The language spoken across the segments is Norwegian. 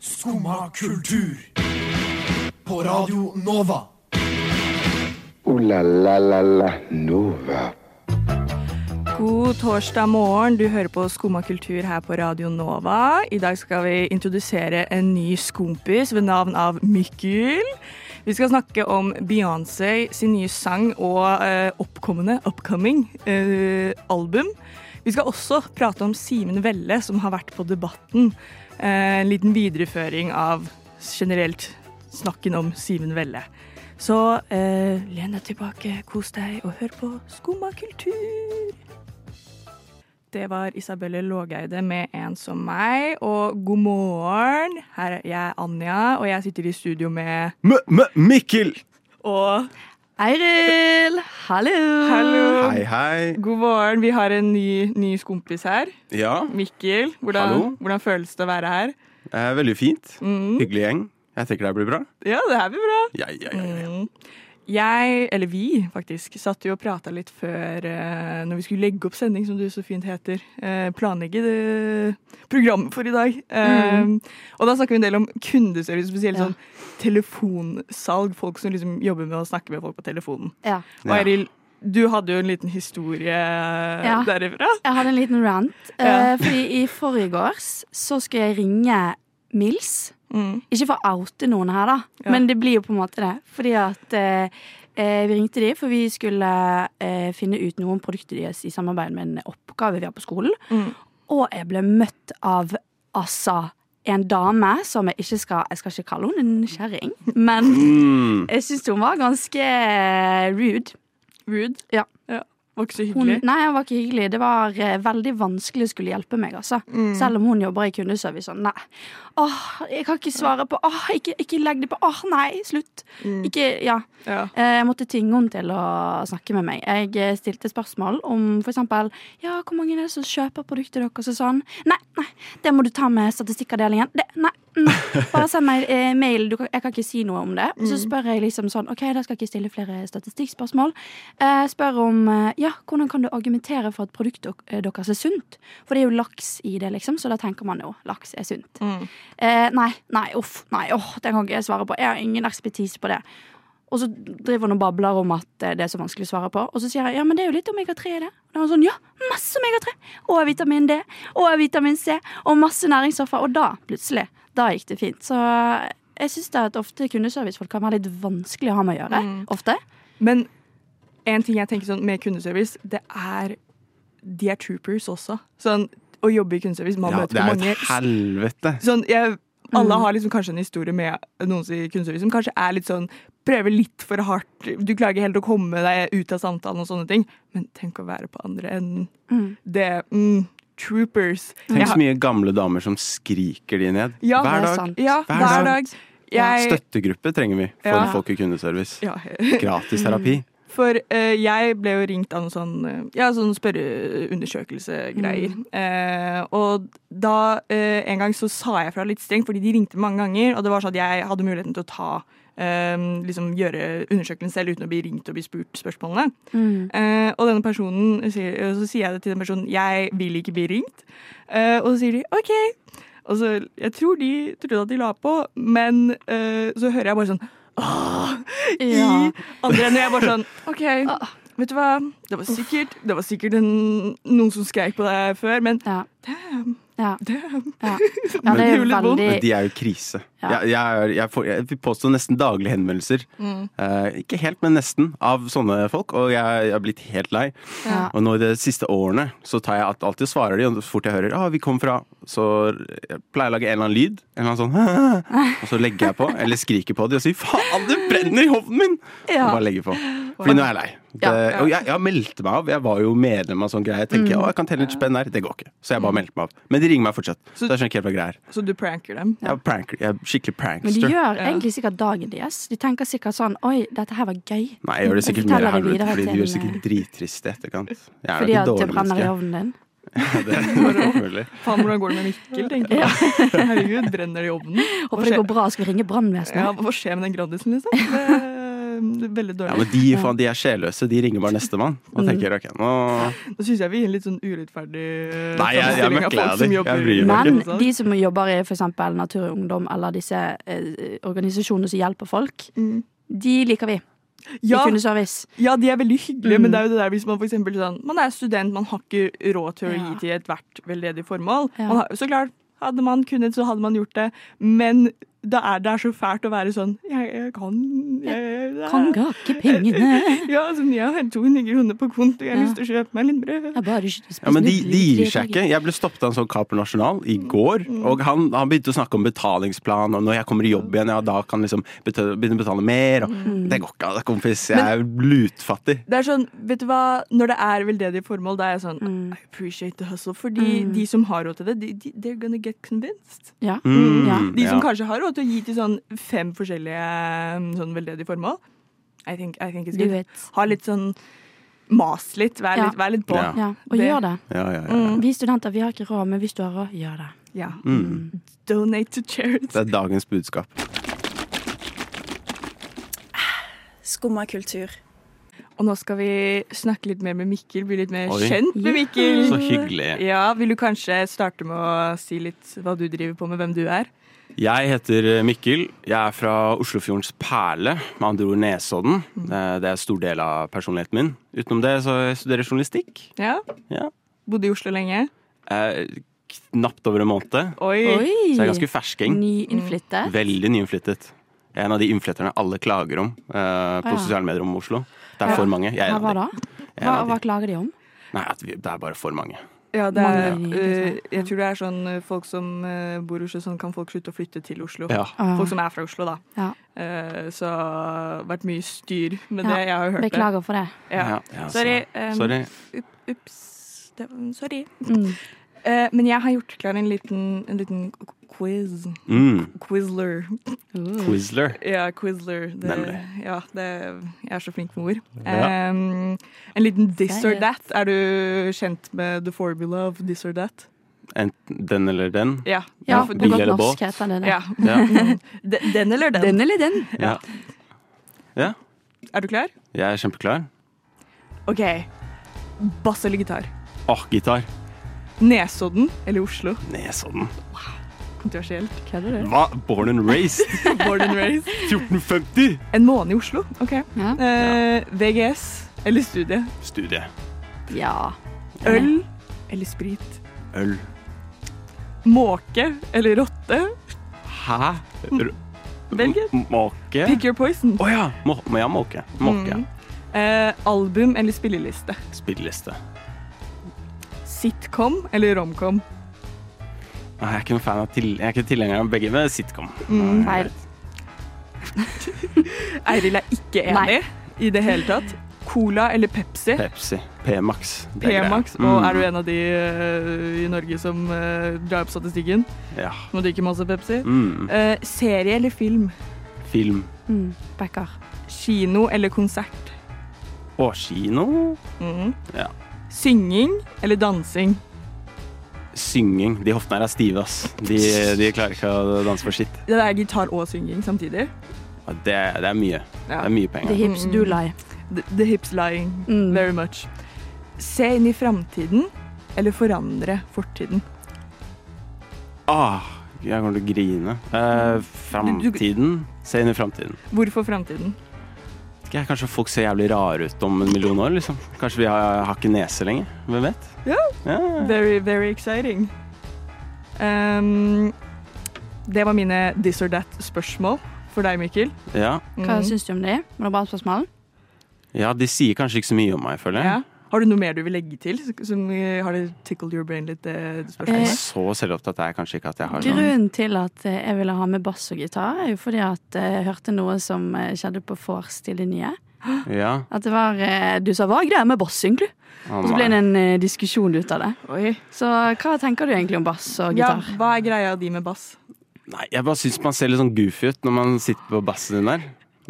Skumma kultur. På Radio Nova. O-la-la-la-la Nova. God torsdag morgen. Du hører på Skumma kultur her på Radio Nova. I dag skal vi introdusere en ny skompis ved navn av Mikkel. Vi skal snakke om Beyoncé sin nye sang og eh, oppkommende, upcoming, eh, album. Vi skal også prate om Simen Velle, som har vært på Debatten. Eh, en liten videreføring av generelt snakken om Simen Velle. Så eh, len deg tilbake, kos deg og hør på Skumma kultur. Det var Isabelle Lågeide med En som meg. Og god morgen. Her er jeg Anja, og jeg sitter i studio med M-m-Mikkel! Og Eiril! Hallo! hallo. Hei, hei. God morgen. Vi har en ny, ny skompis her. Ja, Mikkel. Hvordan, Hallo. hvordan føles det å være her? eh, veldig fint. Mm. Hyggelig gjeng. Jeg tenker det blir bra. Ja, det her blir bra. Ja, ja, ja, ja. Mm. Jeg, eller vi faktisk, satt jo og prata litt før eh, når vi skulle legge opp sending, som du så fint heter. Eh, planlegge det programmet for i dag. Eh, Og da snakker vi en del om kundeservice, spesielt Ja. sånn telefonsalg. Folk som liksom jobber med å snakke med folk på telefonen. Ja. Og Eiril, du hadde jo en liten historie derifra. Jeg hadde en liten rant. Ja. Eh, fordi i forgårs så skulle jeg ringe Mills. Mm. Ikke for å oute noen her, da, Ja. men det blir jo på en måte det. Fordi at eh, eh, vi ringte de, for vi skulle eh, finne ut noe om produktet deres i samarbeid med en oppgave vi har på skolen. Mm. Og jeg ble møtt av altså en dame som jeg ikke skal Jeg skal ikke kalle henne en kjerring, men Mm. jeg syns hun var ganske rude. rude. Ja. Ja. Var ikke så Hun, hyggelig. nei, hun var ikke hyggelig. Det var eh, veldig vanskelig å skulle hjelpe meg, altså. Mm. Selv om hun jobber i kundeservice. Sånn, nei. Åh, jeg kan ikke svare på Åh, ikke, ikke legg det på. Åh, nei, slutt. Mm. Ikke, ja. Ja. Eh, Jeg måtte tvinge henne til å snakke med meg. Jeg eh, stilte spørsmål om for eksempel Ja, hvor mange er det som kjøper produktet deres? Og sånn. Nei, nei, det må du ta med statistikkavdelingen. Det, nei. Bare send meg eh, mail. Du jeg kan ikke si noe om det. Og så spør jeg liksom sånn OK, da skal jeg ikke stille flere statistikkspørsmål. Eh, spør om eh, Ja, hvordan kan du argumentere for at produktet deres er sunt? For det er jo laks i det, liksom, så da tenker man jo laks er sunt. Mm. Eh, nei, nei, uff, nei, åh, det kan ikke jeg svare på. Jeg har ingen ekspertise på det. Og så driver han og babler om at eh, det er så vanskelig å svare på. Og så sier jeg ja, men det er jo litt omega-3 i det. Og da er han sånn ja, masse omega-3! Og vitamin D. Og vitamin C. Og masse næringsstoffer. Og da, plutselig, da gikk det fint. Så jeg syns at ofte kundeservicefolk kan være litt vanskelig å ha med å gjøre. Mm. Ofte. Men en ting jeg tenker sånn med kundeservice, det er De er troopers også. Sånn, å jobbe i kundeservice, man Ja, møter det er mange et helvete. sånn, jeg, Alle Mm. har liksom kanskje en historie med noen i kundeservice som kanskje er litt sånn Prøver litt for hardt. Du klarer ikke helt å komme deg ut av samtalen og sånne ting. Men tenk å være på andre enden. Mm. Det mm, Troopers. Tenk Jeg så mye gamle damer som skriker de ned. Ja, Hver er dag. Ja, Hver hver dag. dag. Jeg, Støttegruppe trenger vi for Ja. folk i kundeservice. ja, Gratis terapi. For eh, jeg ble jo ringt av noen sånn, eh, ja, sånn spørreundersøkelsegreier. Eh, og da eh, en gang så sa jeg fra litt strengt, fordi de ringte mange ganger, og det var sånn at jeg hadde muligheten til å ta eh, liksom gjøre undersøkelsen selv uten å bli ringt og bli spurt spørsmålene. Mm. Eh, og denne personen så sier jeg det til den personen jeg vil ikke bli ringt. Og så sier de OK. Og så, Jeg tror de trodde at de la på, men så hører jeg bare sånn Åh! Ja. I andre enden. Jeg bare sånn OK, Ah. vet du hva. Det var sikkert, det var sikkert en, noen som skreik på deg før, men Ja. damn, Ja. Ja. ja, Men det er gjør litt vondt. veldig Men de er jo krise. Ja. Jeg, jeg, jeg, får, jeg vil påstå nesten daglige henvendelser. Mm. Eh, ikke helt, men nesten. Av sånne folk. Og jeg, jeg er blitt helt lei. ja. Og nå i de siste årene så tar jeg alltid og svarer de, og så fort jeg hører ah, vi kom fra, så jeg pleier jeg å lage en eller annen lyd. En eller annen sånn Og så legger jeg på, eller skriker på de og sier 'faen, det brenner i hovnen min!' Ja. Og bare legger på. Fordi nå er jeg lei. Det, Ja, ja. Og jeg, jeg meldte meg av. Jeg var jo medlem av sånn greie. Jeg tenker, Mm. å, jeg kan telle litt spenn her. Det går ikke. Så jeg bare meldte meg av. Men de ringer meg fortsatt. Så Så- jeg skjønner ikke helt hva greia er. Så du pranker dem? Jeg er, pranker, jeg er skikkelig Men de gjør egentlig sikkert dagen deres. De tenker sikkert sånn Oi, dette her var gøy. Nei, jeg gjør det sikkert mer det helvete, fordi de gjør sikkert drittrist i etterkant. Jeg er Fordi at det brenner i ovnen din. Ja, det er mulig. Faen, hvordan går det med Mikkel, tenker jeg. Herregud, brenner det i ovnen? Håper det går bra. Skal vi ringe Ja, hva skjer med den Grandisen, liksom? Det, er veldig Ja, dårlig. men de, faen, de er sjelløse. De ringer bare nestemann og Mm. tenker ok, nå Nå syns jeg vi gir en litt sånn urettferdig eh, Nei, jeg- jeg møkler folk deg. Men de som jobber i f.eks. Natur og Ungdom eller disse eh, organisasjonene som hjelper folk, Mm. de liker vi. Ja, ja, de er veldig hyggelige, Mm. men det er jo det der hvis man for eksempel sånn Man er student, man har ikke råd til å gi til ethvert veldedig formål. Ja. Man har, så klart, hadde man kunnet, så hadde man gjort det, men det er, det er så fælt å være sånn Jeg, jeg kan jeg, det er- Kan gake pengene. Ja, altså, jeg har 200 kroner på konto, jeg har Ja. lyst til å kjøpe meg litt brød. Jeg bare Ja, men de, de gir seg ikke. Jeg ble stoppet av en sånn Caper National i går, Mm. og han, han begynte å snakke om betalingsplan, og når jeg kommer i jobb igjen, ja, da kan jeg liksom begynne å betale mer, og Mm. det går ikke, kompis. Jeg er lutfattig. Det er sånn, vet du hva, Når det er veldedige formål, da er jeg sånn Mm. I appreciate the hustle. Fordi Mm. de som har råd til det, de, de, they're gonna get convinced. Ja. Mm, Ja. De som ja. kanskje har råd til å gi til sånn fem forskjellige um, sånn veldedige formål. I think, I think it's good. Ha litt sånn Mas litt, vær Ja. litt, vær litt på. Ja. Ja, og Det- gjør det. Ja, ja, ja. Mm. Vi studenter vi har ikke råd, men hvis du har råd, gjør det. Ja. Mm. Donate to charity. Det er dagens budskap. Skumma kultur. Og nå skal vi snakke litt mer med Mikkel, bli litt mer Oi. kjent med Mikkel. Så hyggelig. Ja, Vil du kanskje starte med å si litt hva du driver på med, hvem du er? Jeg heter Mikkel. Jeg er fra Oslofjordens perle, med andre ord Nesodden. Mm. Det det er en stor del av personligheten min. Utenom det så jeg studerer jeg journalistikk. Ja? Ja. Bodde i Oslo lenge? Eh, Knapt over en måned. Oi! Oi! Så jeg er ganske fersking. Nyinnflyttet. Veldig nyinnflyttet. Jeg er en av de innflytterne alle klager om eh, på ja. sosiale medier om Oslo. Det er Ja. for mange. Jeg er en hva av da? de. Hva, hva klager de om? Nei, at vi, det er bare for mange. Ja, det er, øh, jeg tror det er sånn øh, folk som øh, bor i Oslo, sånn kan folk slutte å flytte til Oslo. Ja. Ah, Folk som er fra Oslo, da. Ja. Uh, så det har vært mye styr med Ja, det. Jeg har hørt Beklager for det. det. Ja. Ja, ja, Sorry. um, Sorry. Ups. Det, sorry. Mm. Eh, men jeg har gjort klar en liten, en liten quiz. Mm. Quizler. Quizler. Ja, Quizler. Det, Nemlig. ja, det, jeg er så flink med ord. Ja. Um, en liten this or that. Er du kjent med the formula of this or that? Enten den eller den. Ja. Ja, for- bil eller båt. Ja. Den, den eller den. Den eller den? Ja. ja. Er du klar? Jeg er kjempeklar. OK. Bass eller gitar? Åh, gitar. Nesodden eller Oslo? Nesodden. Kontroversielt. Hva er det? Hva? Born and raised? Born and raised. 1450? En måned i Oslo. OK. Ja. Eh, VGS eller studie? Studie. ja. Øl eller sprit? Øl. Måke eller rotte? Hæ? R Velg et. Måke? Pick your poison. Å ja! Må, må ja, måke. Måke. Mm. Eh, album eller spilleliste? Spilleliste. Sitcom eller romcom? Jeg er ikke noen fan av til, Jeg er ikke tilhenger av begge, men sitcom. Mm. Feil. Eiril er ikke enig i det hele tatt. Cola eller Pepsi? Pepsi. P-Max. P-Max. Og Mm. er du en av de uh, i Norge som uh, drar opp statistikken? Ja. Må du ikke masse Pepsi? Mm. Uh, serie eller film? Film. Mm. Backer. Kino eller konsert? Å, kino. Mhm. Ja. Synging eller dansing? Synging. De hoftene her er stive, ass. De, de klarer ikke å danse for sitt. Det er gitar og synging samtidig. Ja, Det, det er mye. Ja. Det er mye penger. The hips do lie. The, the hips lying Mm. very much. Se inn i framtiden eller forandre fortiden. Ah, jeg kommer til å grine. Eh, framtiden. Se inn i framtiden. Hvorfor framtiden? Ja, kanskje folk ser jævlig rare ut om en million år, liksom. Kanskje vi har, har ikke nese lenger. Hvem vet? Ja. ja. Very, very exciting. Um, det var mine this or that-spørsmål for deg, Mikkel. ja. Hva mm. syns du om de? Var det bra spørsmål? Ja, de sier kanskje ikke så mye om meg, føler jeg. Ja. Har du noe mer du vil legge til? Som, eh, har det tickled your brain litt? Det Jeg spørsmålet? er så selvopptatt er jeg kanskje ikke at jeg har noen Grunnen til at eh, jeg ville ha med bass og gitar, er jo fordi at eh, jeg hørte noe som eh, skjedde på vors til det nye. Ja. At det var eh, Du sa 'hva er greia med bass', egentlig? Oh, Og så ble det en eh, diskusjon ut av det. Oi. Så hva tenker du egentlig om bass og Ja, gitar? hva er greia di med bass? Nei, jeg bare syns man ser litt sånn goofy ut når man sitter på bassen din der.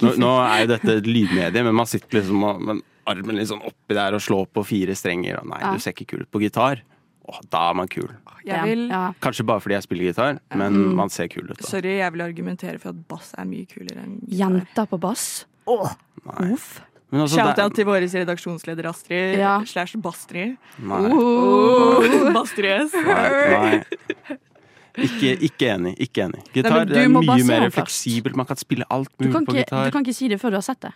Nå, nå er jo dette et lydmedie, men man sitter liksom og- armen litt sånn oppi der og slå på fire strenger. Og nei, Ja. du ser ikke kul ut på gitar. Åh, da er man kul. Jeg vil, ja. Kanskje bare fordi jeg spiller gitar, men Mm. man ser kul ut da. sorry, jeg vil argumentere for at bass er mye kulere enn gitar. Jenta på bass Nei. Uff. Men altså, Shout-out til vår redaksjonsleder Astrid Ja. slash Bastrid. Nei. Oh, Bastrid S. Nei. nei. Ikke, ikke enig. Ikke enig. Gitar nei, er mye mer fleksibelt. Man kan spille alt mulig kan, på ikke, gitar. du kan ikke si det før du har sett det.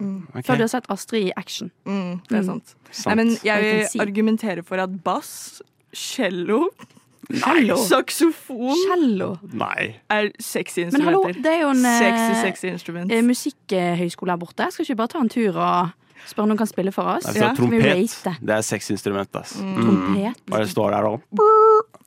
Ok, Før du har sett Astrid i action. Mm, det er Mm. sant. sant. Nei, men jeg Jeg vil si. argumentere for at bass, cello, Nei. saksofon Cello. Nei. er sexy Men hallo, instrumenter. det er jo en eh, Sexy, sexy eh, musikkhøyskole her borte. Skal ikke vi bare ta en tur og spørre om noen kan spille for oss? Nei, Ja, trompet, det er sexinstrument, ass. Mm. Trompet. Bare står der og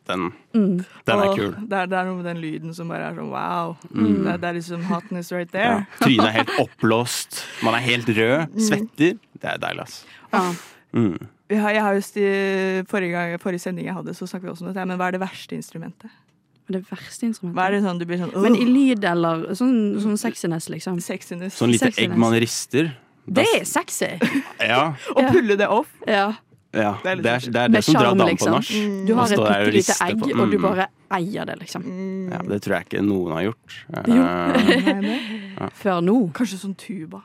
Den, Mm. den er kul. Det er, det er noe med den lyden som bare er sånn wow. Mm. Det, er- det er liksom hotness right Ja. there. Trynet er helt oppblåst. Man er helt rød. Svetter. Det er deilig, ass. Ja. Mm. Vi har, jeg har just i forrige, gang, forrige sending jeg hadde, så snakket vi også om dette. Men hva er det verste instrumentet? Det verste instrumentet. Hva er det sånn du blir sånn Men i lyd eller sånn, sånn sexiness, liksom. Sexiness. Sånn lite Sexiness. egg man rister. Det er sexy! Ja, Å pulle det opp. Ja. ja. Det er Det er det, er det som drar damen på liksom. nach. Du har et bitte lite egg, mm. og du Mm. bare eier det, liksom. Mm. Ja, det tror jeg ikke noen har gjort. Jo. Eh, Før nå. Kanskje sånn tuba.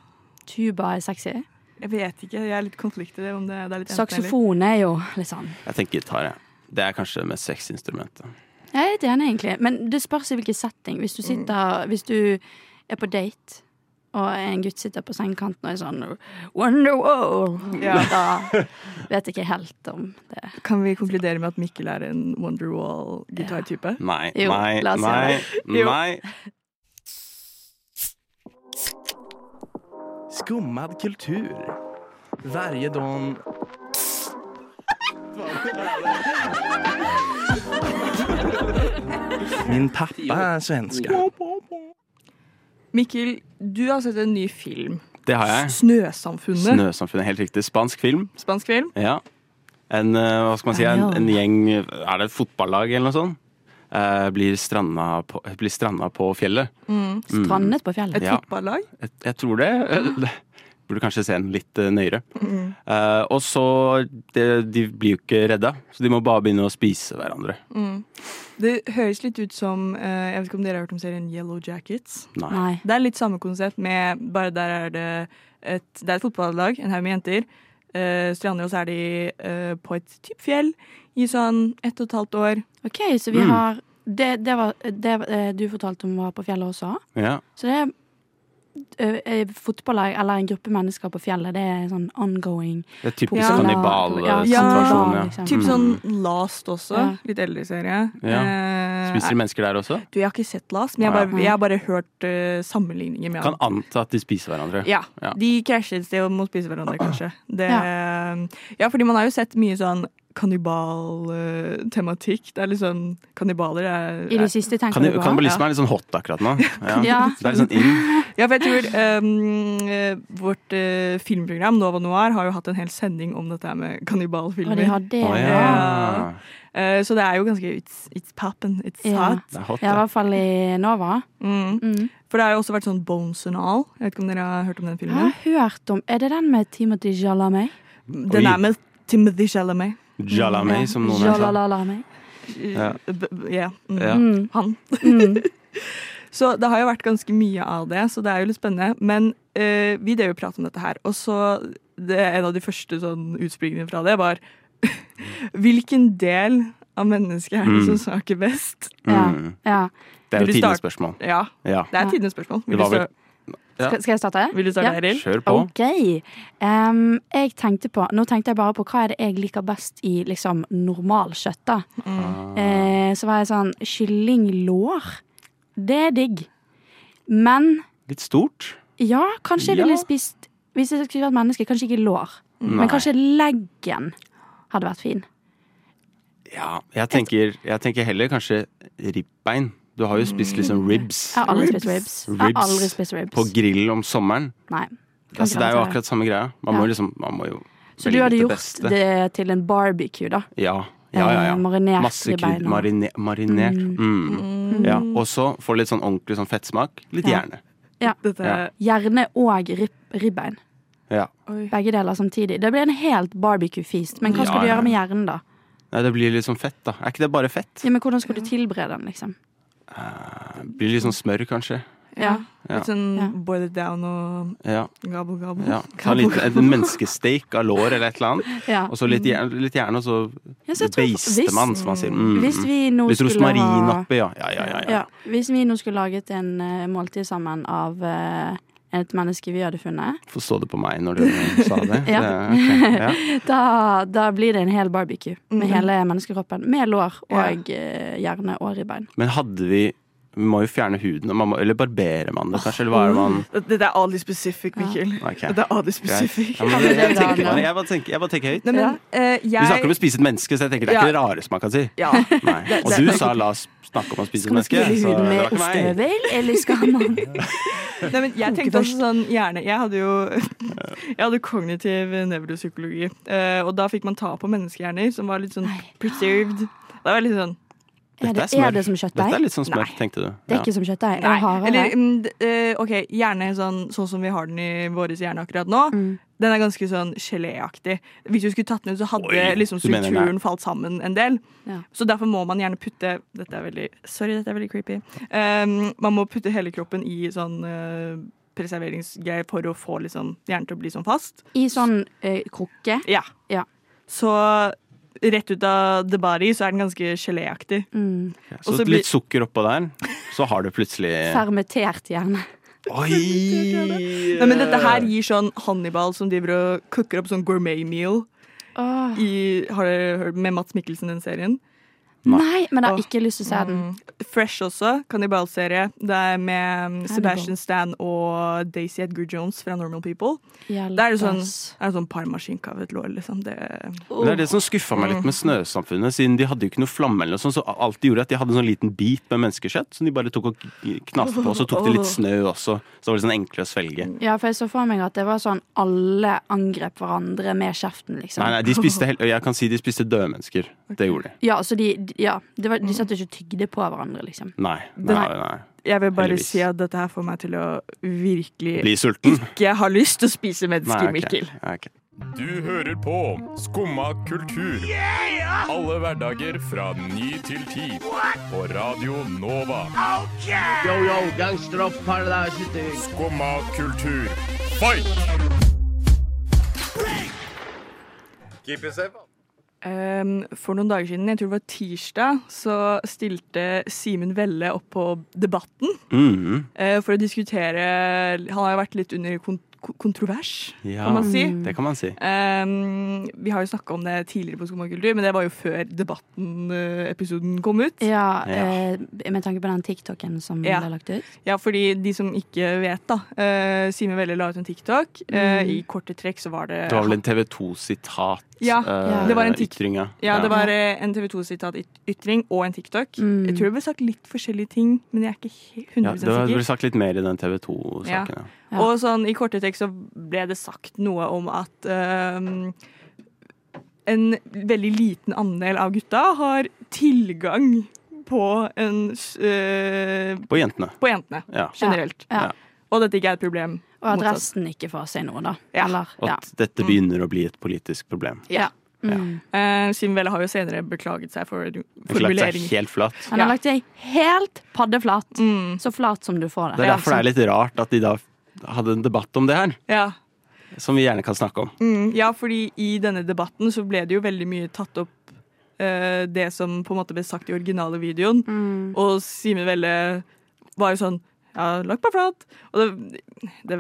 Tuba er sexy. Jeg vet ikke. Jeg er litt konfliktet om det, det er litt. Saksofon er jo litt sånn Jeg tenker gitar, jeg. Det er kanskje det mest sexy instrumentet. Jeg er litt enig, egentlig. Men det spørs i hvilken setting. Hvis du sitter Hvis du er på date, og en gutt sitter på sengekanten og er sånn Wonderwall! Ja. Da vet jeg ikke helt om det. Kan vi konkludere med at Mikkel er en Wonderwall-gitartype? Nei, Jo, nei, la oss nei, gjøre nei. Skummad kultur. Varje. Min pappa er svenske. Mikkel, du har sett en ny film. Det har jeg. Snøsamfunnet. Snøsamfunnet, helt riktig. Spansk film. Spansk film. Ja. En, eh, hva skal man si, en, en gjeng Er det et fotballag eller noe sånt? Eh, blir, stranda på, blir stranda på fjellet. Strandet på fjellet. Et Ja. fotballag. Jeg, jeg tror det. Burde kanskje se den litt eh, nøyere. Mm. Eh, og så det, De blir jo ikke redda, så de må bare begynne å spise hverandre. Mm. Det høres litt ut som eh, Jeg vet ikke om dere har hørt om serien Yellow Jackets? Nei. Nei. Det er litt samme konsept, med bare der er det et, det er et fotballag, en haug med jenter. Uh, strander, og så er de eh, på et type fjell i sånn ett og et halvt år. OK, så vi Mm. har Det, det var det du fortalte om var på fjellet også? Ja. Så det er fotballag eller en gruppe mennesker på fjellet. Det er sånn ongoing. Det er typisk Ja. kannibalsituasjon. Ja, Ja, liksom. Typ Mm. sånn Last også. Ja. Litt eldre serie. Ja. Eh, Spiser de mennesker der også? Du, jeg har ikke sett Last, men jeg bare, jeg har bare hørt uh, sammenligninger med Kan anta at de spiser hverandre. Ja, Ja. de krasjer et sted og må spise hverandre, kanskje. Det, ja. fordi man har jo sett mye sånn kannibaltematikk. Det er litt sånn Kannibaler er, I det siste tenker du på? Kannibalisme er litt sånn hot akkurat nå. Ja. Ja. Det er litt sånn inn. Ja, for jeg tror ehm, eh, vårt uh, filmprogram Nova Noir har jo hatt en hel sending om dette med Og kannibalfilmer. de har det. Å ja. ja. Eh, så det er jo ganske It's, it's poppin', it's Ja. hot. Det er hot, Ja, i hvert fall i Nova. Mm. Mm. For det har jo også vært sånn Bones and All. Jeg vet ikke om dere har hørt om den Jeg filmen? har hørt om Er det den med Timothy Jalamet? Den er med Timothy Chalamet. Jalamay, som noen. Chalamet. Ja. Ja. Mm. Ja. Mm. Han. Mm. Så det har jo vært ganske mye av det, så det er jo litt spennende. Men uh, vi drev jo prat om dette her, og så det, En av de første sånn utspringene fra det var Hvilken del av mennesket er det Mm. som snakker best? Ja. Mm. ja. Det er jo tidenes spørsmål. Ja, Ja. det er tidenes spørsmål. Vil Det var vel- Ja. Skal, skal jeg starte? vil du starte, Ja. Eril? Kjør på. OK. Um, jeg tenkte på Nå tenkte jeg bare på hva er det jeg liker best i liksom normalkjøtt, da. Mm. Uh, så var jeg sånn Kyllinglår. Det er digg. Men Litt stort. ja, kanskje jeg Ja. ville spist Hvis jeg skulle vært menneske, kanskje ikke lår. Nei. Men kanskje leggen hadde vært fin. Ja, jeg tenker, jeg tenker heller kanskje ribbein. Du har jo spist liksom ribs Jeg har aldri spist ribs. Jeg har aldri spist ribs. på grill om sommeren. Nei. Altså, det er jo akkurat samme greia. Man Ja. liksom man må jo Så du hadde det gjort beste. det til en barbecue, da? Ja. Ja, ja, ja. Eh, marinert Masse krydder. Marine, marinert. Mm. Ja. Og så får det litt sånn ordentlig sånn fettsmak. Litt Ja. hjerne. Ja. Hjerne og rib ribbein. Ja. Begge deler samtidig. Det blir en helt barbecue-feast. Men hva skal Ja, du ja. gjøre med hjernen, da? Nei, det blir litt sånn fett, da. Er ikke det bare fett? Ja, men Hvordan skal du tilberede den, liksom? Eh, Blir litt sånn smør, kanskje. Ja. Ja. Litt sånn Ja. boil it down og ja. gabo, gabo. ja. Ta en liten, en menneskesteik av lår eller et eller annet. Ja. Og så litt gjerne, litt gjerne og så Ja, så jeg man, som man sier. Mm. Hvis vi nå Litt skulle rosmarin ha oppi, ja. Ja, ja, ja. ja. ja, Hvis vi nå skulle laget en uh, måltid sammen av eh, et menneske vi hadde funnet, Forstå det på meg når du sa det. Ja. det okay. ja. da, da blir det en hel barbecue med mm. hele menneskekroppen. Med lår og ja. hjerne og ribbein. Men hadde vi Vi må jo fjerne huden, man må, eller barberer man det kanskje? Eller hva er det man Dette er oddly specific, Ja. Mikkel. Ok. Dette er oddly specific. Ja, men det jeg, er jeg, tenker, jeg, bare tenker, jeg bare tenker høyt. Nei, men eh, Vi snakker om å spise et menneske, så jeg tenker det er Ja. ikke det rareste man kan si. Ja. Nei. Og du sa la oss snakke om å spise et menneske. Skal man spise spille huden med ostehøvel, eller skal man Nei, men jeg tenkte også sånn gjerne Jeg hadde jo Jeg hadde kognitiv nevropsykologi, eh, og da fikk man ta på menneskehjerner som var litt sånn preserved. Det var litt sånn Er Dette det, er smør. er det som Dette er litt sånn smør, Nei. tenkte du. Det er ikke som kjøttdeig. Er det Nei. Eller mm, eh, OK, gjerne sånn, sånn som vi har den i vår hjerne akkurat nå. Mm. Den er ganske sånn geléaktig. Hvis du skulle tatt den ut, så hadde Oi, liksom strukturen falt sammen en del. Ja. Så derfor må man gjerne putte Dette er veldig Sorry, dette er veldig creepy. Um, man må putte hele kroppen i sånn uh, preserveringsgreier for å få liksom, hjernen til å bli sånn fast. I sånn uh, krukke. Ja. Ja. Så rett ut av the body så er den ganske geléaktig. Mm. Så så blir- litt sukker oppå der, så har du plutselig Fermentert gjerne. Oi! Nei, men dette her gir sånn Hannibal som driver og cooker opp sånn gourmet meal. Oh. I, har dere hørt med Mats Mikkelsen, den serien? Nei, men jeg har ikke lyst til å se den. Mm. Fresh også, kannibalserie. Det er med Sebastian Stan og Daisy Edgar Jones fra Normal People. Det er jo sånn, det er sånn parmaskinke av et lår, liksom. Det, Det er det som skuffa meg litt med Snøsamfunnet, siden de hadde jo ikke noe flamme eller noe sånt, så alt de gjorde at de hadde en sånn liten bit med menneskekjøtt som de bare tok og knaste på, og så tok de litt snø også, så var det sånn enkle å svelge. Ja, for jeg så for meg at det var sånn alle angrep hverandre med kjeften, liksom. Nei, nei, de spiste helt, jeg kan si de spiste døde mennesker. Det gjorde de. Ja, så de- ja, det var, de satt ikke og tygde på hverandre, liksom. Nei. nei, Nei. nei. jeg vil bare Heldigvis. si at dette her får meg til å virkelig Bli sulten? ikke ha lyst til å spise mennesker, Nei, ok. Mikkel. Ok. Du hører på Skumma kultur. Alle hverdager fra ny til ti. På Radio Nova. Yo-yo, Skumma kultur. Fight! Keep it safe. Um, for noen dager siden, jeg tror det var tirsdag, så stilte Simen Velle opp på Debatten Mhm. eh, for å diskutere Han har jo vært litt under kontrovers, Ja, kan man si. det kan man si. Um, vi har jo snakka om det tidligere på Skomakultur, men det var jo før Debatten-episoden kom ut. Ja, Ja. Eh, med tanke på den TikToken som Ja. ble lagt ut. Ja, fordi de som ikke vet, da. Uh, Simen Velle la ut en TikTok. Eh, Mm. I korte trekk så var det Det var vel en TV 2-sitat Ja, det var en ytring, ja. Ja, det var eh, en TV 2-sitat-ytring og en TikTok. Mm. Jeg tror det ble sagt litt forskjellige ting, men jeg er ikke 100 sikker. Ja, det ble sagt litt mer i den TV 2-saken. Ja. Ja. Og sånn i korte tekst så ble det sagt noe om at ehm, en veldig liten andel av gutta har tilgang på en eh, På jentene. på jentene Ja. generelt. Ja. Ja. Og dette ikke er et problem. Og at resten ikke får si noe, da. Ja. Eller, Og ja. at dette begynner å bli et politisk problem. Ja. Mm. Uh, Simen Velle har jo senere beklaget seg for Den har lagt seg helt flat. Han har Ja. lagt seg helt paddeflat. Mm, Så flat som du får det. Det er derfor det er litt rart at de da hadde en debatt om det her, ja. som vi gjerne kan snakke om. Mm, ja, fordi i denne debatten så ble det jo veldig mye tatt opp uh, det som på en måte ble sagt i originale videoen. Mm. Og Simen Velle var jo sånn Ja, lagt meg flat. Og det, det,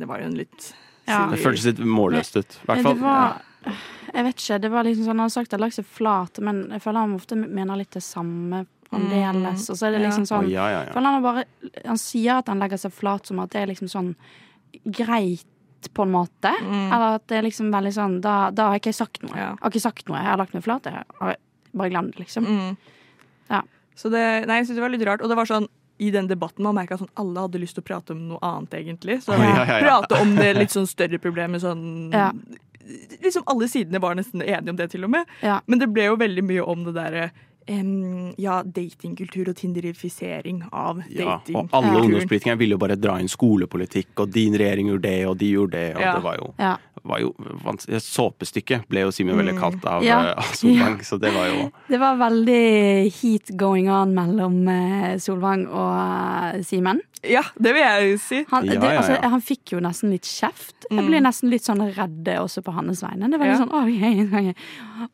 det var jo en litt Ja. Det føltes litt målløst ut. I hvert fall. Det var, jeg vet ikke. Det var liksom sånn Han har sagt at han har lagt seg flat, men jeg føler han ofte mener litt det samme fremdeles. Og så er det liksom sånn oh, ja, ja, ja. For han bare Han sier at han legger seg flat som at det er liksom sånn greit, på en måte. Mm. Eller at det er liksom veldig sånn Da, da har ikke jeg sagt noe. Jeg har ikke sagt noe. Jeg har lagt meg flat. Jeg har bare glemt det, liksom. Mm. Ja. Så det, nei, jeg synes det var litt rart. Og det var sånn i den debatten man merka sånn, alle hadde lyst til å prate om noe annet, egentlig. Så ja, ja, ja. prate om det litt sånn større problemet sånn. Liksom alle sidene var nesten enige om det, til og med. Men det ble jo veldig mye om det derre em, ja, datingkultur og tinderifisering av Ja, datingkulturen. og alle Ja. ungdomspolitikere ville jo bare dra inn skolepolitikk, og din regjering gjorde det, og de gjorde det, og Ja. det var jo, Ja. var jo vanskelig. et Såpestykke ble jo Simen veldig kalt av, Ja. eh, av Solvang, så det var jo Det var veldig heat going on mellom eh, Solvang og eh, Simen. Ja, det vil jeg si. Han, Ja, det, ja, ja. altså, han fikk jo nesten litt kjeft. Jeg ble nesten litt sånn redd også på hans vegne. Det var litt Ja. sånn, oh, oi, oi».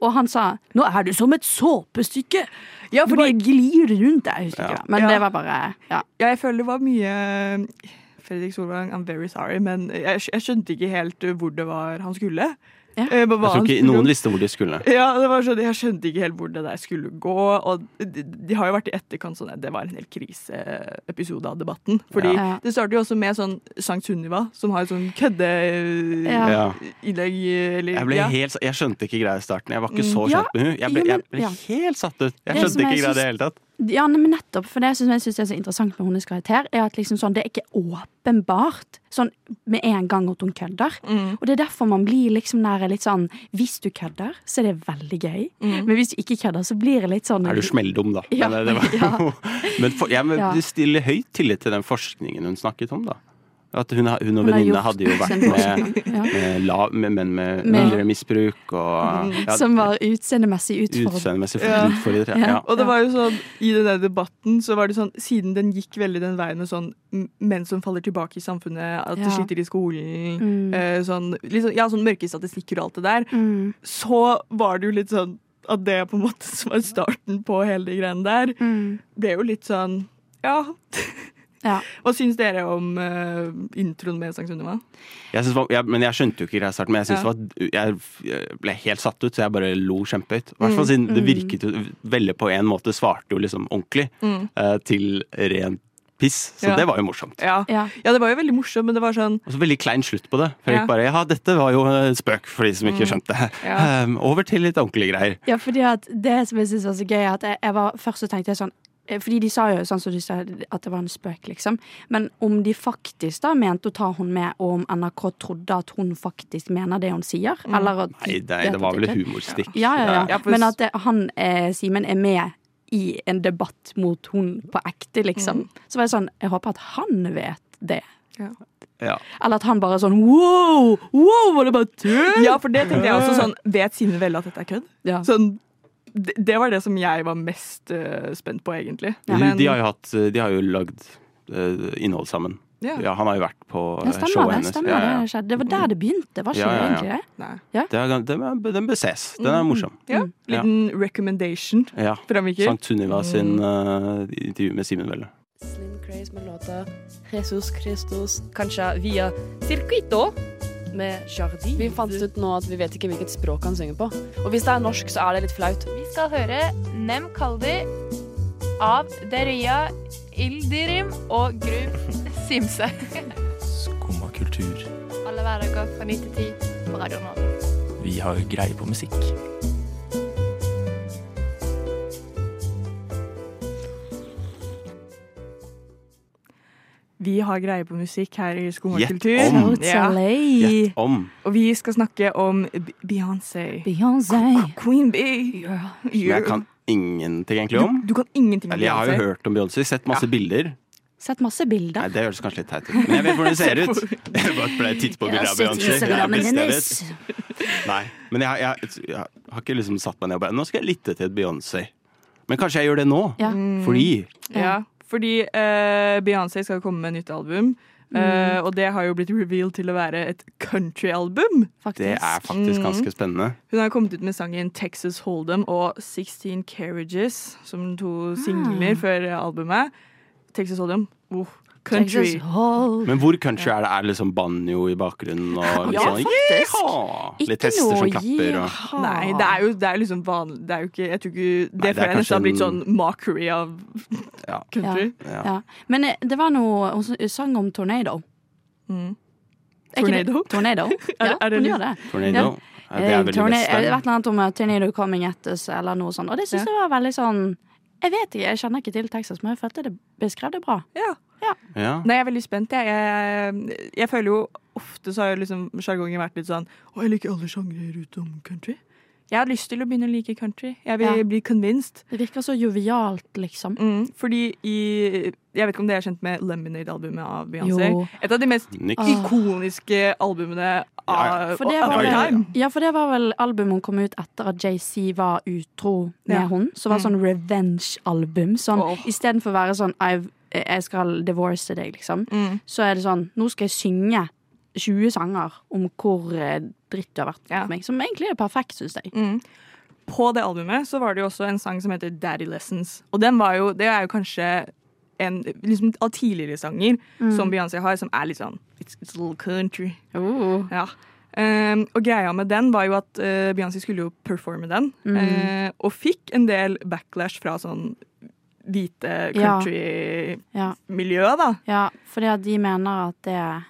Og han sa 'nå er du som et såpestykke'. Ja, for de glir rundt der. Jeg husker Ja. ikke hva. Men Ja. det var bare ja. ja, jeg føler det var mye Fredrik Solvang, I'm very sorry, men jeg, jeg skjønte ikke helt hvor det var han skulle. Ja. Eh, Jeg tror ikke noen visste hvor de skulle. Ja, det var sånn, Jeg skjønte ikke helt hvor det der skulle gå. Og de, de har jo vært i etterkant sånn at det var en hel kriseepisode av debatten. Fordi Ja. det starter jo også med sånn Sankt Sunniva, som har et sånn køddeinnlegg. Ja. Ja. Jeg, ja. helt, jeg skjønte ikke greia i starten. Jeg var ikke så Mm. Kjent med hun. Jeg ble, jeg ble ja. helt satt ut. Jeg skjønte ikke greia i det hele tatt. Ja, men nettopp. For det som jeg syns er så interessant med hennes karakter, er at liksom sånn, det er ikke åpenbart sånn med en gang at hun kødder. Mm. Og det er derfor man blir liksom nære litt sånn Hvis du kødder, så er det veldig gøy. Mm. Men hvis du ikke kødder, så blir det litt sånn Er du smelldum, da? Ja, Men, det var, ja. men for, jeg ja. stiller høyt tillit til den forskningen hun snakket om, da. At hun, hun og gjort hadde jo vært med, med, lav, med menn med mindre misbruk og ja, Som var utseendemessig utfordret. utseendemessig Ja. utfordret. Ja. Ja. Og det var jo sånn, i den der debatten så var det sånn, siden den gikk veldig den veien med sånn menn som faller tilbake i samfunnet, at de Ja. sliter i skolen, Mm. eh, sånn, liksom, ja, sånn mørke statistikker og alt det der, Mm. så var det jo litt sånn at det på en måte som var starten på hele de greiene der, Mm. ble jo litt sånn, ja. Ja. Hva syns dere om uh, introen med Sankt Sunniva? Jeg synes, det var- jeg, men jeg skjønte jo ikke greia i starten, men jeg, Ja. var, jeg, jeg ble helt satt ut, så jeg bare lo kjempehøyt. I hvert fall Mm. siden det virket jo veldig på en måte, svarte jo liksom ordentlig Mm. uh, til ren piss. Så Ja. det var jo morsomt. Ja. Ja. ja, det var jo veldig morsomt, men det var sånn Og så veldig klein slutt på det. For Ja. jeg bare, ja, dette var jo spøk for de som ikke skjønte. Ja. Um, over til litt ordentlige greier. Ja, fordi at det som jeg synes var så gøy, er at jeg, jeg var først så tenkte jeg sånn eh, fordi de sa jo sånn som du sa, at det var en spøk, liksom. Men om de faktisk da mente å ta hun med, og om NRK trodde at hun faktisk mener det hun sier? Eller at de Nei, det, det var vel et humorstikk. Ja, ja, ja. Ja, for- Men at det, han, eh, Simen, er med i en debatt mot hun på ekte, liksom. Så var det sånn Jeg håper at han vet det. Ja. Eller at han bare er sånn wow! Wow, var det bare tull? Ja, for det tenkte jeg også sånn Vet Simen Velle at dette er kødd? Ja. Sånn, det, var det som jeg var mest uh, spent på, egentlig. De, Men- de har jo, hatt, de har jo lagd uh, innhold sammen. Ja. Ja, han har jo vært på Ja, eh, stemmer showet det. hennes. Stemmer Ja, ja. det skjedde. Det var der det begynte, var ikke Ja, ja, det egentlig det? Nei. Det er, den, den bør ses. Den er morsom. Ja, Liten recommendation Ja. fra Mikkel. Sankt Sunniva sin uh, intervju med Simen Velle. Slim Craze med låta Jesus Christus, kanskje via Circuito med Jardi. Vi fant ut nå at vi vet ikke hvilket språk han synger på. Og hvis det er norsk, så er det litt flaut. Vi skal høre Nem Kaldi av Deria Ildirim og Grub Simse. Skumma kultur. Alle hverdager fra 9 til 10 på Radio Nova. Vi har greie på musikk. Vi har greie på musikk her i Skumma Gjett om. Ja. Om. Og vi skal snakke om Beyoncé. Beyoncé. Queen Bee. Yeah. Jeg kan ingenting egentlig om. Du, du kan ingenting om Eller jeg har jo hørt om Beyoncé, sett masse bilder. Sett masse bilder. Nei, det høres kanskje litt teit ut. Men jeg vet hvordan det ser ut. Jeg bare ble titt på bildet av Beyoncé. Jeg. Nei, men jeg, jeg, jeg har ikke liksom satt meg ned og bare Nå skal jeg lytte til et Beyoncé. Men kanskje jeg gjør det nå. Ja. Fordi Ja, fordi eh, Beyoncé skal komme med nytt album. Mm. eh, og det har jo blitt revealed til å være et countryalbum. Det er faktisk Mm. ganske spennende. Hun har kommet ut med sangen Texas Hold'em og 16 Carriages som to singler før albumet. Texas Hold'em. Oh, country. Men hvor country er det? Er det liksom banjo i bakgrunnen og litt Ja, sånn faktisk. «Yeehaw!» Ikke Litt hester som klapper og. Nei, det er jo det er liksom vanlig Det er jo ikke Jeg tror ikke Det Nei, det er føler jeg nesten har blitt sånn mockery av Ja. country. Ja. Ja. Men eh, det var noe Hun sang om tornado. Mm. Det- Tornado? Tornado? Ja, er det hun gjør det. Tornado. Ja. Ja, det er veldig torna- best. Et eller annet om tornado coming at us, eller noe sånt. Og det syns Ja. jeg var veldig sånn Jeg vet ikke, jeg kjenner ikke til Texas, men jeg følte det beskrev det bra. Ja. Ja. Nei, jeg er veldig spent. Jeg, jeg, jeg føler jo ofte så har liksom sjargongen vært litt sånn Å, jeg liker alle sjangre utenom country. Jeg har lyst til å begynne å like country. Jeg vil Ja. bli convinced. Det virker så jovialt, liksom. Mm, fordi i Jeg vet ikke om dere er kjent med Lemonade-albumet av Beyoncé? Et av de mest Niks. ikoniske albumene av For det of var all vel, time. ja, for det var vel albumet hun kom ut etter at JC var utro med Ja. hun. Så var det sånn revenge-album. Sånn, oh. Istedenfor å være sånn I've, jeg skal divorce deg, liksom. Mm. Så er det sånn Nå skal jeg synge 20 sanger om hvor eh, dritt du har vært Ja. for meg. Som egentlig er perfekt, syns jeg. Mm. På det albumet så var det jo også en sang som heter Daddy Lessons. Og den var jo, det er jo kanskje en liksom, av tidligere sanger Mm. som Beyoncé har, som er litt sånn It's, it's a little country. Oh. Ja. Um, og greia med den var jo at uh, Beyoncé skulle jo performe den, Mm. uh, og fikk en del backlash fra sånn hvite country-miljø, Ja. da. ja, fordi at de mener at det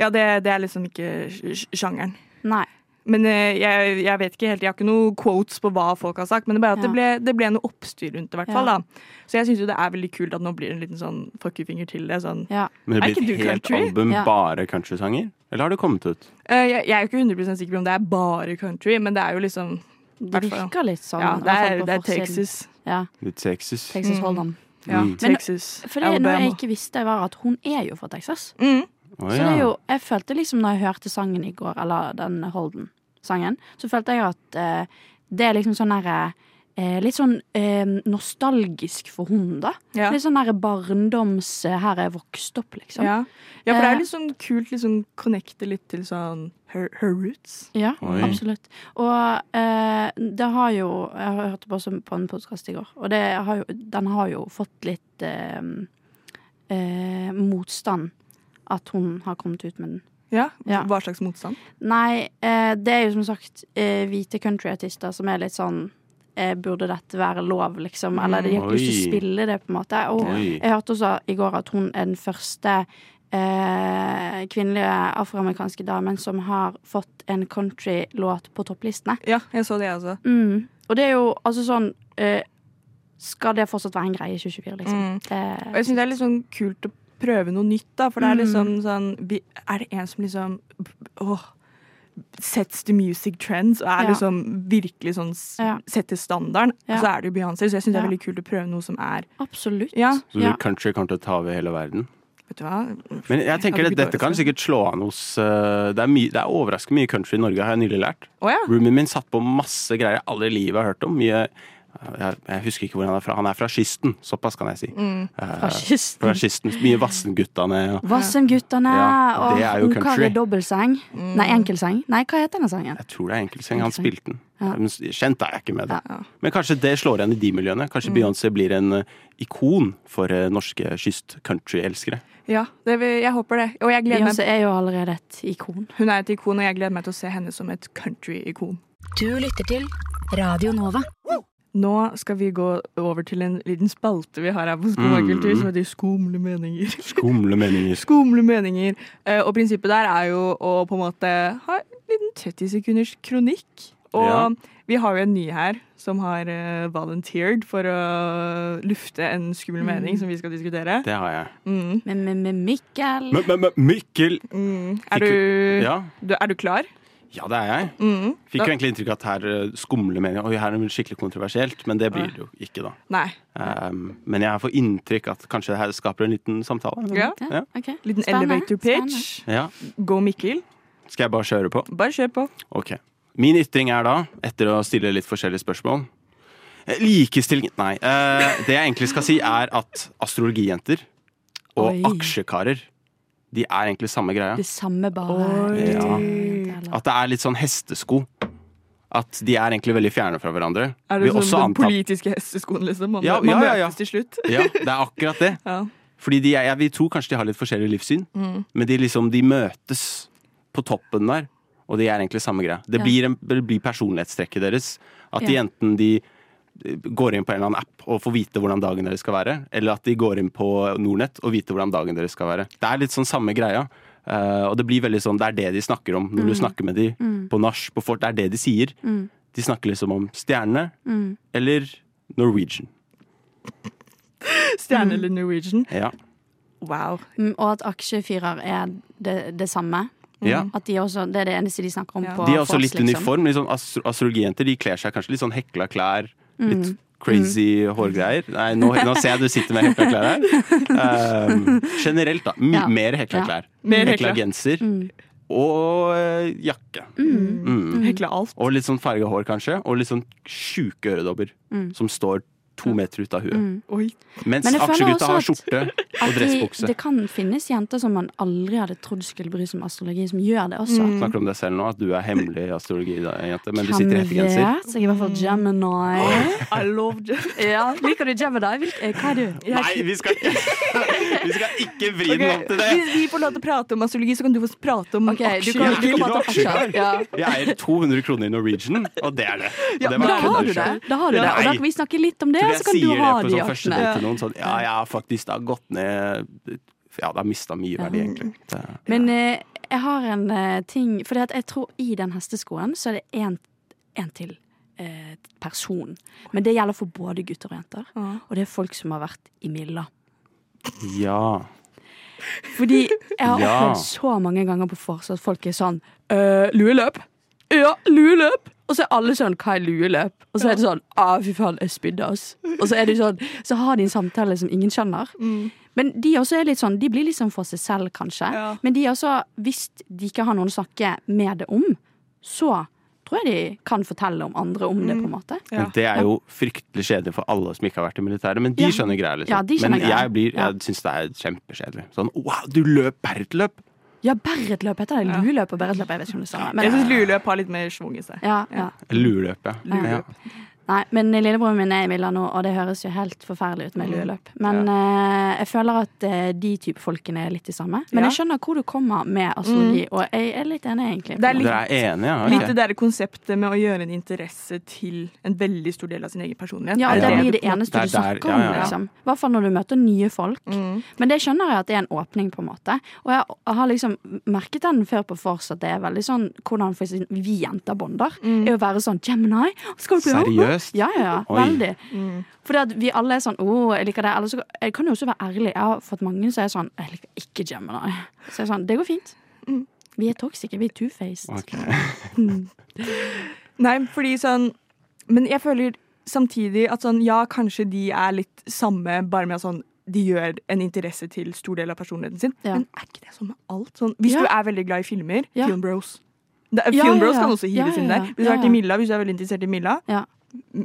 Ja, det, det er liksom ikke sjangeren. Nei. Men eh, jeg, jeg vet ikke helt, jeg har ikke noen quotes på hva folk har sagt, men det bare at det, ble, det ble noe oppstyr rundt det, i hvert fall. Ja. da. Så jeg syns det er veldig kult at nå blir det en liten sånn fuck you-finger til det. Sånn. Ja. Men det blir et helt country? album Ja. bare countrysanger? Eller har det kommet ut? Eh, jeg, jeg er jo ikke 100 sikker på om det er bare country, men det er jo liksom Det virker litt sånn. Ja, det er, det er. Texas. Ja, Litt Texas. Texas Mm. Hold'em. Ja, Mm. Texas. For det, noe jeg ikke visste, var at hun er jo fra Texas. Mm. Å, Så det er jo, jeg følte liksom når jeg hørte sangen i går, eller den Holden-sangen, så følte jeg at eh, det er liksom sånn herre eh, Litt sånn eh, nostalgisk for hun, da. Ja. Litt sånn der barndoms eh, Her er jeg vokst opp, liksom. Ja. ja, for det Eh. er litt sånn kult liksom connecte litt til sånn her, her roots. Ja, Oi. absolutt. Og eh, det har jo Jeg har hørt på, på en podkast i går, og det har jo, den har jo fått litt eh, eh, motstand. At hun har kommet ut med den. Ja, Ja. Hva slags motstand? Nei, eh, det er jo som sagt eh, hvite countryartister som er litt sånn eh, Burde dette være lov, liksom? Eller de har ikke lyst til å spille det, på en måte. Og Oi. jeg hørte også i går at hun er den første eh, kvinnelige afroamerikanske damen som har fått en countrylåt på topplistene. Ja, jeg så det, altså. Mm. Og det er jo altså sånn eh, Skal det fortsatt være en greie i 2024, liksom? Mm. Eh, Og jeg syns det er litt sånn kult å prøve noe nytt, da. For det er Mm. liksom sånn Er det en som liksom åh, sets the music trends, og er Ja. liksom virkelig sånn Ja. setter standarden, Ja. og så er det jo Beyoncé. Så jeg syns det er veldig kult å prøve noe som er absolutt. Ja. Så du Ja. country kommer til å ta over hele verden? Vet du hva? Men jeg tenker at dette kan sikkert slå an hos uh, Det er, mye- det er overraskende mye country i Norge, har jeg nylig lært. Oh, ja. Roomien min satt på masse greier jeg aldri i livet har hørt om. Mye jeg, jeg husker ikke hvor han er fra. Han er fra kysten, såpass kan jeg si. Mm. Eh, Fra kysten. fra kysten. Mye Vassendguttene. og- Vassendguttene Ja, og hun er jo Ungkar i dobbeltseng. Nei, enkelseng. Nei, hva heter denne sangen? Jeg tror det er Enkelseng. Han spilte den. Ja. Er jeg ikke med det. Ja. Men kanskje det slår igjen i de miljøene. Kanskje Beyoncé blir en eh, ikon for eh, norske kyst-country-elskere. Ja, det vil, jeg håper det. Og jeg gleder meg Beyoncé er jo allerede et ikon. Hun er et ikon, og jeg gleder meg til å se henne som et country-ikon. Du lytter til Radio Nova. Nå skal vi gå over til en liten spalte vi har her på Skomakultur, Mm. som heter Skumle meninger. Skumle meninger. Skumle meninger. Eh, og prinsippet der er jo å på en måte ha en liten 30 sekunders kronikk. Og Ja. vi har jo en ny her som har eh, volunteered for å lufte en skummel mening som vi skal diskutere. Det har jeg. Mm. Men, men, men Mikkel. Men, men, men Mikkel Mm. Er, du, Ja. du, er du klar? Ja, det er jeg. Mm. Fikk Da- jo egentlig inntrykk av at her skumler skumle meninger Oi, her er det skikkelig kontroversielt, men det blir det jo ikke, da. Nei. Um, men jeg får inntrykk at kanskje det her skaper en liten samtale. Ja. Ja. Ok. Liten Spennende, elevator pitch. Ja. Go, Mikkel. Skal jeg bare kjøre på? Bare kjør på. Ok. Min ytring er da, etter å stille litt forskjellige spørsmål eh, Likestilling Nei. Uh, det jeg egentlig skal si, er at astrologijenter og Oi. aksjekarer de er egentlig samme greia. Det samme, bare. Oi. Ja. At det er litt sånn hestesko. At de er egentlig veldig fjerne fra hverandre. Er det sånn den politiske hesteskoen, liksom? Man, Ja, man ja, ja, ja. møtes til slutt. Ja, det er akkurat det. Ja. Fordi de, jeg, vi tror kanskje de har litt forskjellig livssyn, Mm. men de liksom de møtes på toppen der, og de er egentlig samme greia. Det blir, en, det blir personlighetstrekket deres. At de enten de eh, går inn på en eller annen app og får vite hvordan dagen deres skal være, eller at de går inn på Nordnett og vite hvordan dagen deres skal være. Det er litt sånn samme greia. Eh, og det blir veldig sånn, det er det de snakker om når du snakker med de på nach, på fort. Det er det de sier. Mm. De snakker liksom om stjerne Mm. eller Norwegian. Stjerne eller Norwegian. Ja. Wow. Mm, Og at aksjefyrer er det, det samme. Ja. At de også, Det er det eneste de snakker om på De er også fors, litt liksom. uniform. Litt sånn astro astrologijenter de kler seg kanskje litt sånn hekla klær. Litt Mm. crazy hårgreier. Nei, nå, nå ser jeg du sitter med hekla klær her. Um, generelt, da. M Ja. Mer hekla Ja. klær. Mer hekla genser. Mm. Og eh, jakke. Mm. Hekla alt. Og litt sånn farga hår, kanskje. Og litt sånn sjuke øredobber Mm. som står to meter ut av huet. Mm. Oi. Mens Men aksjegutta har skjorte og dressbukse. det kan finnes jenter som man aldri hadde trodd skulle bry seg om astrologi, som gjør det også. Mm. Snakker om deg selv nå, at du er hemmelig astrologijente, men du sitter i hettegenser. vet? Jeg er i hvert fall Gemini. I love Gemini. Ja, Liker du Gemini? Eh, Hva er du? Nei, vi skal ikke, vi skal ikke vri den Ok, til det! Hvis vi får lov til å prate om astrologi, så kan du få prate om Ok, du kan, du kan prate aksjer. aksjer. Ja. Jeg eier 200 kroner i Norwegian, og det er det. Og Ja, det Da har du det. Da har du det. Og da kan vi snakke litt om det, Tror jeg sier det på de sånn første date til noen sånn Ja, jeg har faktisk da gått ned Ja, det har mista mye verdi, egentlig. Det, Men eh, jeg har en eh, ting For jeg tror i den hesteskoen så er det én til eh, person. Men det gjelder for både gutter og jenter. Ja. Og det er folk som har vært i Milla. ja. Fordi jeg har Ja. opplevd så mange ganger på vors at folk er sånn «Øh, Lueløp? Ja, lueløp! Og så er alle sånn Hva er lueløp? Og så er det sånn Å, fy faen, jeg spydde, ass. Og så er det sånn Så har de en samtale som ingen skjønner. Men de også er litt sånn De blir sånn for seg selv, kanskje. Ja. Men de også, hvis de ikke har noen å snakke med det om, så tror jeg de kan fortelle om andre om det, på en måte. Ja. Men det er jo fryktelig kjedelig for alle som ikke har vært i militæret, men de Ja. skjønner greia, liksom. Ja, de skjønner men jeg, blir- jeg syns det er kjempekjedelig. Sånn wow, du løp Bertløp! Ja, Berretløp heter det. Luløp Lueløp og berretløp, jeg vet ikke om det er samme. Jeg Men, syns lueløp har litt mer schwung i seg. ja, ja. Luløp, ja. Ja. Ja. Nei, men lillebroren min er i Milla nå, og det høres jo helt forferdelig ut med Mm. lueløp. Men eh, jeg føler at uh, de type folkene er litt de samme. Men Ja. jeg skjønner hvor du kommer med astrologi, og jeg er litt enig, egentlig. Det er litt- Dere er enige, ja? Litt det der konseptet med å gjøre en interesse til en veldig stor del av sin egen personlighet. Ja, det blir det eneste er du snakker om, ja, ja, ja. liksom. I hvert fall når du møter nye folk. Mm. Men det skjønner jeg at det er en åpning, på en måte. Og jeg har liksom merket den før på Fors, at det er veldig sånn hvordan for eksempel vi jenter bonder. Mm. Er å være sånn Gemini, skal du bli Seriøst? Ja, ja, ja. Oi. Veldig. Mm. Fordi at vi alle er sånn 'Å, jeg liker det'. Eller så jeg kan jo også være ærlig. Jeg har fått mange som er sånn 'Jeg liker ikke Gemini'. Så jeg er sånn Det går fint. Mm. Vi er toxic, Vi er two-faced. Okay. Nei, fordi sånn Men jeg føler samtidig at sånn, ja, kanskje de er litt samme, bare med at sånn de gjør en interesse til stor del av personligheten sin. Ja. Men er ikke det sånn med alt? Sånn, hvis Ja. du er veldig glad i filmer, Ja. Film Bros. Ja, film ja, Bros kan også Ja, hives ja, inn der. Hvis du Ja, har ja. i Milla, hvis du er veldig interessert i Milla.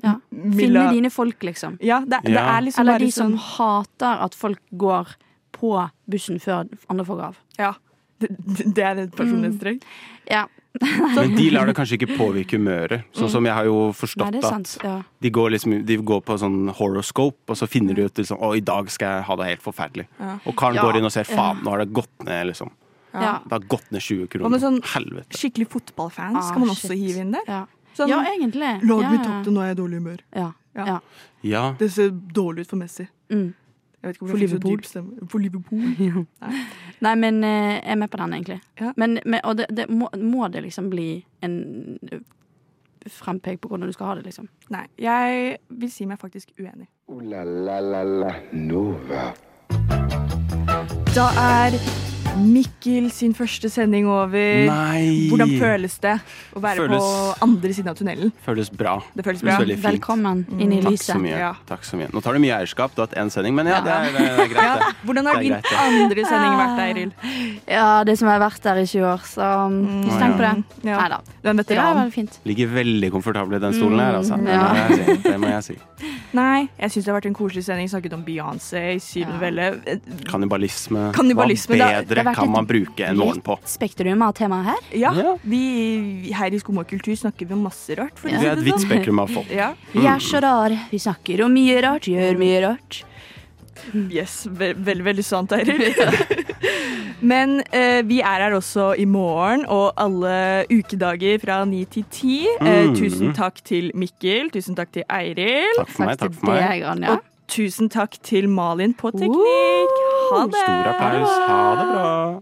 Ja. Finne dine folk, liksom. Ja, det, det Ja. er liksom Eller bare de som sånn hater at folk går på bussen før andre får av. Ja. Det, det er et personlighetstrekk. Ja. Men de lar det kanskje ikke påvirke humøret. Sånn som jeg har jo forstått Nei, sant. at Ja. de går, liksom, de går på sånn horoscope, og så finner de ut liksom, å, i dag skal jeg ha det helt forferdelig. Ja. Og karen Ja. går inn og ser faen, nå har det gått ned, liksom. Ja. Det har gått ned 20 Hva med kroner. sånn Helvete. skikkelig fotballfans? Ah, Skal man også shit. hive inn der? Ja. Sånn, ja, egentlig. Laget ja, mitt ja. tapte, nå er jeg i dårlig humør. Ja. Ja. Ja. Ja. Det ser dårlig ut for Messi. Mm. Jeg vet ikke For hvorfor jeg så Liverpool. For Liverpool. Nei, men eh, jeg er med på den, egentlig. Ja. Men, men, og det, det må, må det liksom bli en eh, frempek på hvordan du skal ha det, liksom. Nei, jeg vil si meg faktisk uenig. Uh, la la la la Nova. Da er Mikkel sin første sending over. Nei! Hvordan føles det å være Føles- på andre siden av tunnelen? Føles bra. Det føles bra. Føles. Velkommen inn i Takk lyset. så mye. Ja. Takk så mye. Nå tar det mye eierskap. Du har hatt én sending, men ja, Ja. det er, det er greit, Ja, det. hvordan har Det din greit, det. andre sending vært, Eiril? Ja, det som har vært der i 20 år, så um, ikke tenk på det. Ja. Nei da. Du er en Det er veteran. fint. Ligger veldig komfortabel i den stolen her, altså. Det Mm, si. Det må jeg si. Nei, jeg syns det har vært en koselig sending. Snakket om Beyoncé, syvende Ja. velle. Kannibalisme. Kannibalisme, det Hva det har bedre kan man bruke en morgen på? Spektrum av temaet her. Ja, Ja. vi her i Skum kultur snakker vi om masse rart. For Ja. Vi er et det vidt sånn. spektrum av folk. Ja, Vi er så rare. Vi snakker om mye rart, gjør mye rart. yes, ve Veldig, veldig sant, Eiril. Men eh, vi er her også i morgen og alle ukedager fra ni til ti. Eh, Mm. tusen takk til Mikkel, tusen takk til Eiril. Takk for meg. Takk for meg. deg, Anja. Og tusen takk til Malin på teknikk. Ha det! Stor applaus. Ha det bra.